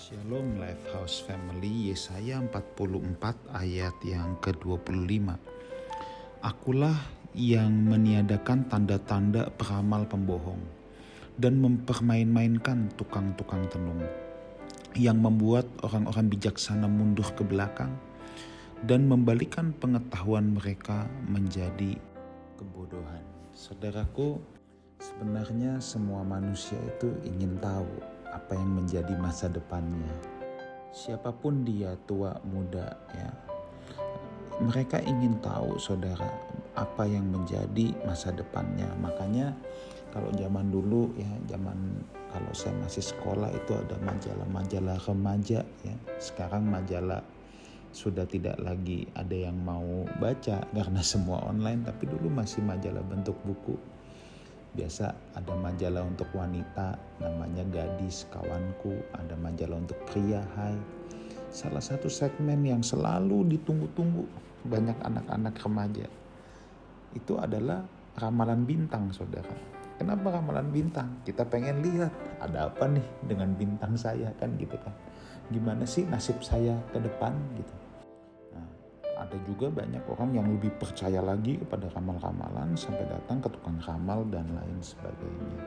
Shalom Lifehouse Family Yesaya 44 ayat yang ke-25 Akulah yang meniadakan tanda-tanda peramal pembohong dan mempermain-mainkan tukang-tukang tenung yang membuat orang-orang bijaksana mundur ke belakang dan membalikan pengetahuan mereka menjadi kebodohan. Saudaraku, sebenarnya semua manusia itu ingin tahu apa yang menjadi masa depannya. Siapa pun dia, tua, muda, ya. Mereka ingin tahu, saudara, apa yang menjadi masa depannya. Makanya kalau zaman dulu ya, zaman kalau saya masih sekolah itu ada majalah-majalah remaja ya. Sekarang majalah sudah tidak lagi ada yang mau baca karena semua online, tapi dulu masih majalah bentuk buku biasa ada majalah untuk wanita namanya gadis kawanku ada majalah untuk pria hai. Salah satu segmen yang selalu ditunggu-tunggu banyak anak-anak remaja. Itu adalah ramalan bintang saudara. Kenapa ramalan bintang? Kita pengen lihat ada apa nih dengan bintang saya kan gitu kan. Gimana sih nasib saya ke depan gitu ada juga banyak orang yang lebih percaya lagi kepada ramal-ramalan sampai datang ke tukang ramal dan lain sebagainya.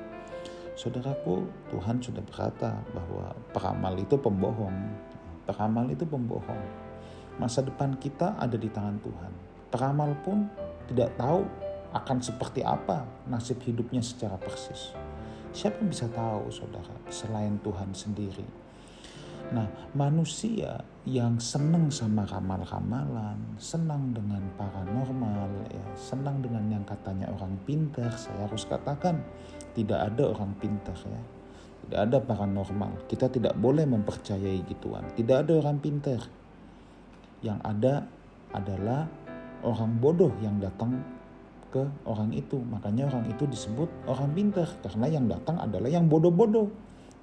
Saudaraku, Tuhan sudah berkata bahwa peramal itu pembohong. Peramal itu pembohong. Masa depan kita ada di tangan Tuhan. Peramal pun tidak tahu akan seperti apa nasib hidupnya secara persis. Siapa yang bisa tahu, saudara, selain Tuhan sendiri? Nah, manusia yang senang sama ramal-ramalan, senang dengan paranormal, ya, senang dengan yang katanya orang pintar, saya harus katakan tidak ada orang pintar ya. Tidak ada paranormal. Kita tidak boleh mempercayai gituan. Tidak ada orang pintar. Yang ada adalah orang bodoh yang datang ke orang itu. Makanya orang itu disebut orang pintar karena yang datang adalah yang bodoh-bodoh.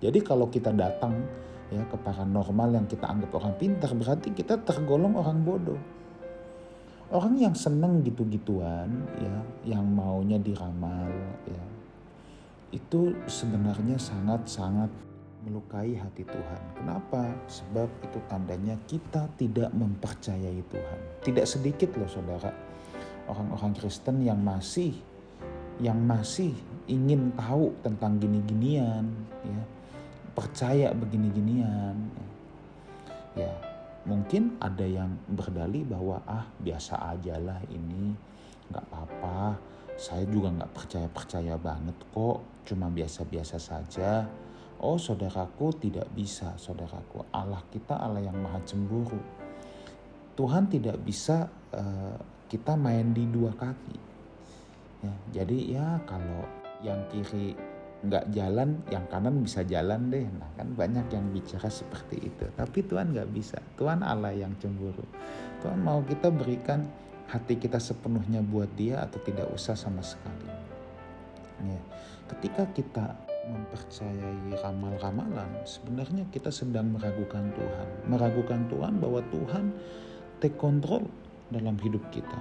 Jadi kalau kita datang ya ke paranormal yang kita anggap orang pintar berarti kita tergolong orang bodoh orang yang seneng gitu-gituan ya yang maunya diramal ya itu sebenarnya sangat-sangat melukai hati Tuhan. Kenapa? Sebab itu tandanya kita tidak mempercayai Tuhan. Tidak sedikit loh saudara orang-orang Kristen yang masih yang masih ingin tahu tentang gini-ginian ya percaya begini-ginian. Ya mungkin ada yang berdali bahwa ah biasa aja lah ini nggak apa-apa. Saya juga nggak percaya-percaya banget kok cuma biasa-biasa saja. Oh saudaraku tidak bisa saudaraku. Allah kita Allah yang maha cemburu. Tuhan tidak bisa uh, kita main di dua kaki. Ya jadi ya kalau yang kiri nggak jalan yang kanan bisa jalan deh. Nah kan banyak yang bicara seperti itu. Tapi Tuhan nggak bisa. Tuhan Allah yang cemburu. Tuhan mau kita berikan hati kita sepenuhnya buat dia atau tidak usah sama sekali. Ya ketika kita mempercayai ramal-ramalan sebenarnya kita sedang meragukan Tuhan. Meragukan Tuhan bahwa Tuhan take control dalam hidup kita.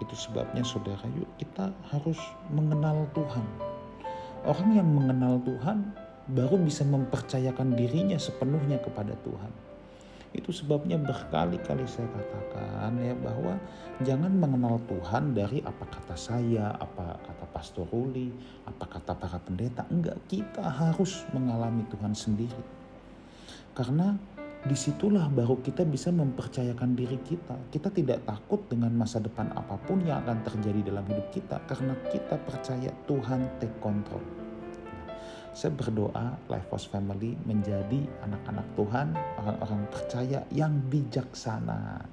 Itu sebabnya saudara yuk kita harus mengenal Tuhan Orang yang mengenal Tuhan baru bisa mempercayakan dirinya sepenuhnya kepada Tuhan. Itu sebabnya berkali-kali saya katakan ya bahwa jangan mengenal Tuhan dari apa kata saya, apa kata Pastor Ruli, apa kata para pendeta. Enggak, kita harus mengalami Tuhan sendiri. Karena di situlah baru kita bisa mempercayakan diri kita. Kita tidak takut dengan masa depan apa pun yang akan terjadi dalam hidup kita karena kita percaya Tuhan take control. Saya berdoa Life Force Family menjadi anak-anak Tuhan, orang-orang percaya yang bijaksana,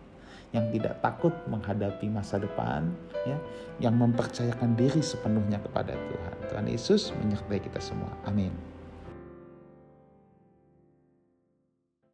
yang tidak takut menghadapi masa depan, ya, yang mempercayakan diri sepenuhnya kepada Tuhan. Tuhan Yesus menyertai kita semua. Amin.